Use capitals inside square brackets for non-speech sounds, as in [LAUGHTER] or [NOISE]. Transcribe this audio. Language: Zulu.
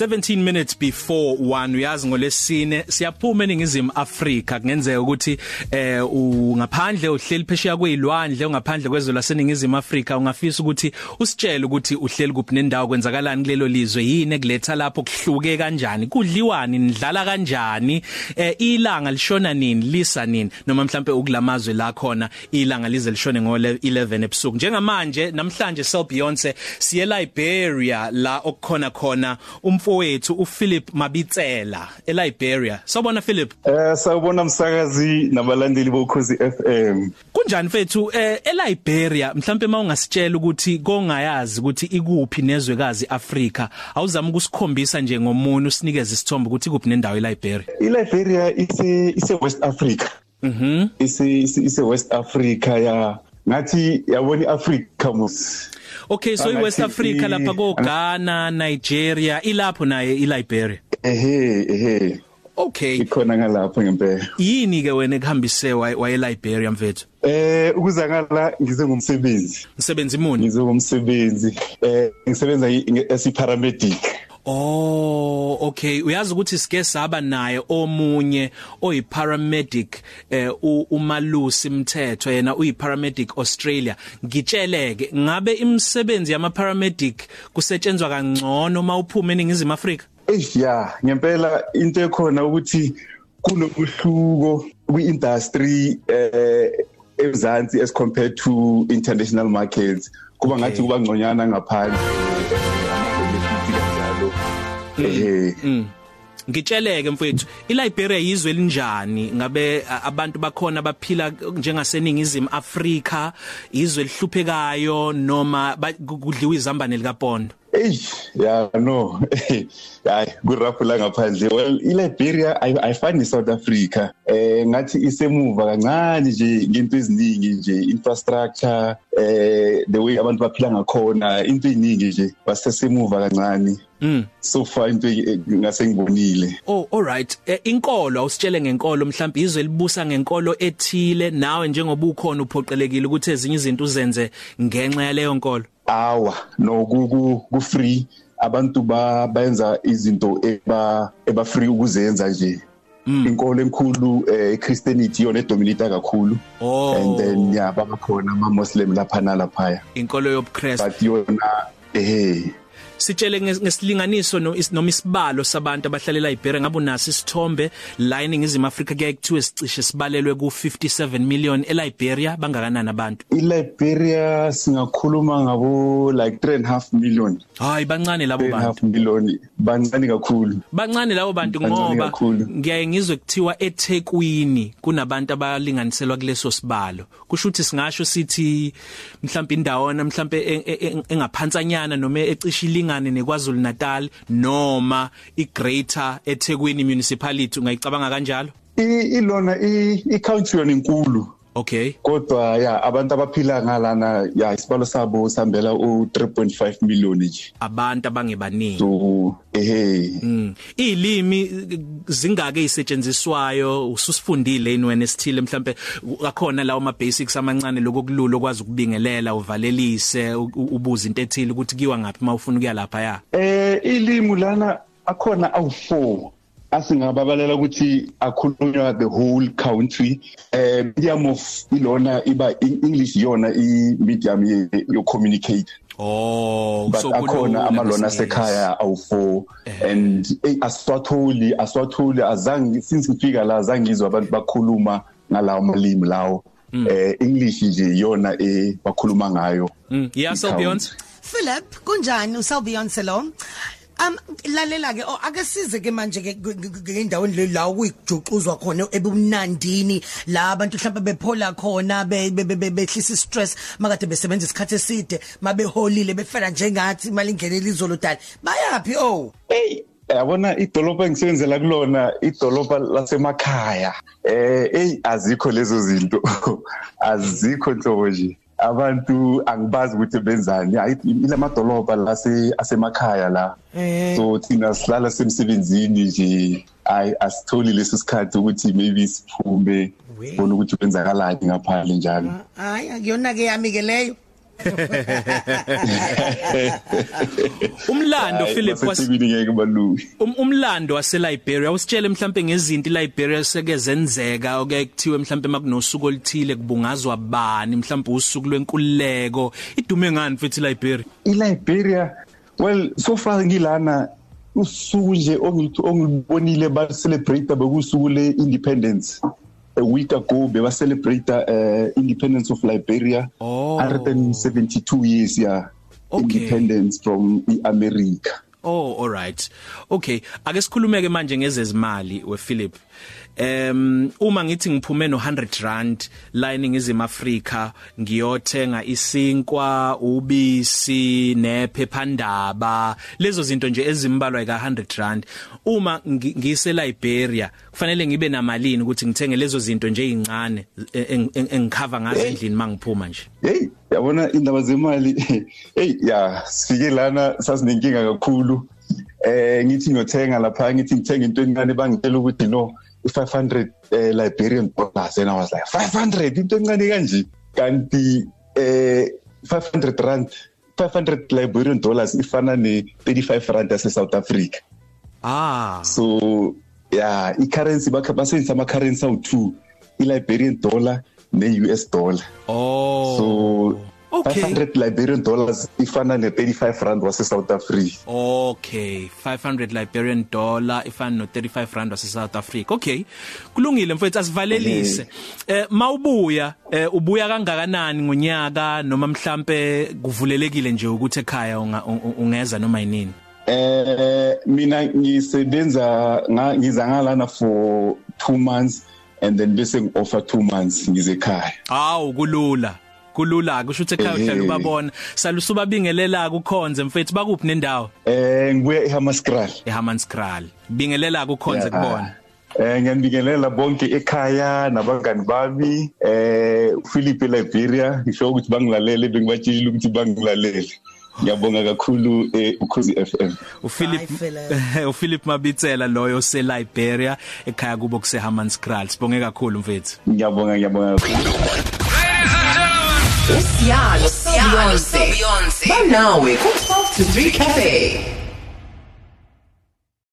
17 minutes before 1 uyazi ngolesine siyaphuma eningizimu Afrika. Kungenzeka ukuthi eh ungaphandle uhleli phesheya kwezilwandle ungaphandle kwezwe laseningizimu Afrika ungafisa ukuthi usitshele ukuthi uhleli kuphi nendawo kwenzakalani kulelo lizwe yini ekuletha lapho kuhluke kanjani kudliwani nidlala kanjani eh ilanga lishona nini lisa nini noma mhlambe ukulamazwe la khona ilanga lize lishone ngo 11 ebusuku. Njengamanje namhlanje Sel Beyonce siye Liberia la okukhona khona umfowethu uPhilip Mabitsela eLiberia. Sawubona Philip. Eh sawubona msakazi nabalandeli bokhozi FM kunjani mfethu? Eh eLiberia mhlambe mawungasitshela ukuthi kongayazi ukuthi ikuphi nezwekazi Africa awuzama ukusikhombisa nje ngomuntu usinikeze isithombe ukuthi ikuphi nendawo eLiberia? iLiberia ise ise West Africa. Mhm. Ise ise West Africa ya. Ngathi yabona iAfrica mos Okay so iWest Africa lapha ko Ghana Nigeria ilapho naye iLiberia? Ehe ehe. Okay. Ikhona ngalapho ngempela. Yini ke wena ekuhambise waye Liberia mfethu? Eh ukuza ngala ngize ngomsebenzi umsebenzi muni? Ngize ngomsebenzi eh ngisebenza as paramedic Oh okay. Uyazi ukuthi sike saba naye omunye oyi paramedic eh umalusi mthetho yena uyi paramedic Australia. Ngitsheleke ngabe imisebenzi yama paramedic kusetshenzwa kangcono mawuphuma eningizimu Afrika? Eh ya ngempela into ekhona ukuthi kunokuhluko kwi-industry eh ezansi as compared to international markets. Kuba ngathi kuba ngconyana ngaphandle. kanjalo eh Ngitsheleke mfethu iLiberia yizwe elinjani? Ngabe abantu bakhona baphila njengaseningizimu Afrika izwe lihluphekayo noma kudliwa izambane likaPondo? Hey yeah no. Hayi kuraphu la ngaphandle. Well iLiberia I find iSouth Africa. Eh ngathi isemuva kancane nje ngento eziningi nje infrastructure eh the way abantu baphila ngakhona into eziningi nje basesemuva kancane. Mm. so far into ngase ngibonile. Oh all right. Eh, inkolo awusitshele ngenkolo mhlawumbe izwe libusa ngenkolo ethile nawe njengoba ukhona uphoqelekile ukuthi ezinye izinto uzenze ngenxa yaleyo nkolo. Awa no ku free abantu ba bayenza izinto eba eba free ukuzenza nje. Mm. inkolo enkulu eh Christianity yona edominate kakhulu. Oh. And then yeah babakhona ama Muslim lapha nalapha inkolo yobuKristu but yona eh sitshele ngesilinganiso noma isibalo sabantu abahlalela iBeria ngabe unasi isithombe la eningizimu Afrika kuya kuthiwe sicishe sibalelwe ku 57 million eLiberia bangakanani abantu iLiberia singakhuluma ngabo like 3 and half million hayi bancane labo 3 and a half bantu million bancane kakhulu bancane labo bantu ngoba ngiyaye ngizwe kuthiwa eThekwini kunabantu abalinganiselwa kuleso sibalo kusho ukuthi singasho sithi mhlawumbe indawona mhlawumbe e- e- e- engaphansanyana noma ecishe ilingane neKwaZulu Natal noma iGreater eThekwini municipality ungayicabanga kanjalo I- ilona i- i-country yona inkulu okay. Kodwa ya abantu abaphila ngalana ya isibalo sabo sambela u3.5 million nje. Abantu abangebaningi. So ehe. Mm. Ilimi zingake isetshenziswayo ususifundile ini wena esithile mhlambe akhona lawo ma basics amancane lokulula okwazi ukubingelela uvalelise u- u- ubuza into ethile ukuthi kiwa ngapi mawufuna ukuya lapha ya? Eh ilimu lana akhona awu4 asingababalela ukuthi akhulunywa the whole country eh medium of ilona iba i- English yona i medium ye- yo communicate Oh but akhona amalona sekhaya awu4 and eh, aswatholi aswatholi azange since ngifika la azange ngizwe abantu bakhuluma ngalawo malimi lawo eh English nje yona eh bakhuluma ngayo Yeah so Beyonce. Philip kunjani usal Beyonce lo? Um lalela ke oh, ake size ke manje ke ngendaweni le la ukujuxuzwa khona ebumnandini la abantu mhlawumbe bephola khona be- be- be- behlisa stress makade besebenza isikhathi eside mabeholile befela njengathi imali ingenele izolodala bayapi oh? Hey yabona idolobha engisebenzela kulona idolobha lasemakhaya. Eh hey azikho lezo zinto. [LAUGHS] Azikho nhlobo nje. Abantu angibazi ukuthi benzani. Hayi ilamadolobha lase asemakhaya la. Eh. so thina sihlala semsebenzini nje. Ay asitholi leso sikhathi ukuthi maybe siphume We. bona ukuthi kwenzakalani ngaphandle njalo. Hayi akuyona ke yami ke leyo. [LAUGHS] umlando Philip was wasebini ngeke balungi um, umlando wase Liberia usitshele mhlambe ngezinto iLiberia seke zenzeka oke kuthiwe mhlambe makunosuku olithile kubungazwa bani mhlambe usuku lwenkululeko idume ngani futhi iLiberia? iLiberia well so far ngilana usuku nje ongibonile ba celebrate bekusuku le independence a week ago beba celebrate uh, independence of Liberia Oh. 172 years yeah Okay. independence from iAmerica Oh all right. Okay, ake sikhulumeke manje ngezezimali wePhilip. Em uma ngithi ngiphume no 100 rand la eningizimu Afrika ngiyothenga isinkwa, ubisi, nephephandaba, lezo zinto nje ezimbalwa ka 100 rand. Uma ngi- ngise Liberia kufanele ngibe namalini ukuthi ngithenge lezo zinto nje ezincane engikhava ngazo endlini mangiphuma nje. hey yabona indaba zemali. [LAUGHS] Hey ya sifike lana sasinenkinga kakhulu. Eh ngithi ngiyothenga lapha ngithi ngithenga into encane bangitshela ukuthi no. I500 eh, Liberian dollars and I was like 500 into encane kanje kanti eh 500 rand 500 Liberian dollars ifana ne 35 rand yase South Africa Ah. so yeah i-currency bakha basebenzisa ama-currency awu-two i-liberian dollar ne-us dollar Oh. so Okay. 500 liberian dollars ifana ne-35 rand wase-south africa. Okay 500 Liberian dollar ifana no 35 rand wase South Africa. Okay kulungile mfethu asivalelise. Eh mawubuya eh ubuya kangakanani ngonyaka noma mhlambe kuvulelekile nje ukuthi ekhaya ungeza noma yinini eh mina ngisebenza ngiza ngalana for 2 months and then bese ngi-offer 2 months ngize ekhaya. Hawu kulula. Kulula kusho ukuthi ekhaya uhlala Eh. ubabona salusuba bingelela kukhonze mfethu bakuphi nendawo? Eh ngibuya eHammanskraal eHammanskraal bingelela kukhonze kubona. Eh ngiyabingelela bonke ekhaya nabangani bami eh Philip eLiberia. Ngisho ukuthi bangilalele bengibatshela ukuthi bangilalele. Ngiyabonga kakhulu eh ukhozi FM uPhilip Hi, Philip. [LAUGHS] uPhilip Mabitsela loyo se Liberia ekhaya kubo kuse Hammanskraal sibonge kakhulu mfethu. Ngiyabonga ngiyabonga kakhulu. Usiyalo Beyonce. Banawe ku 12 to 3 cafe.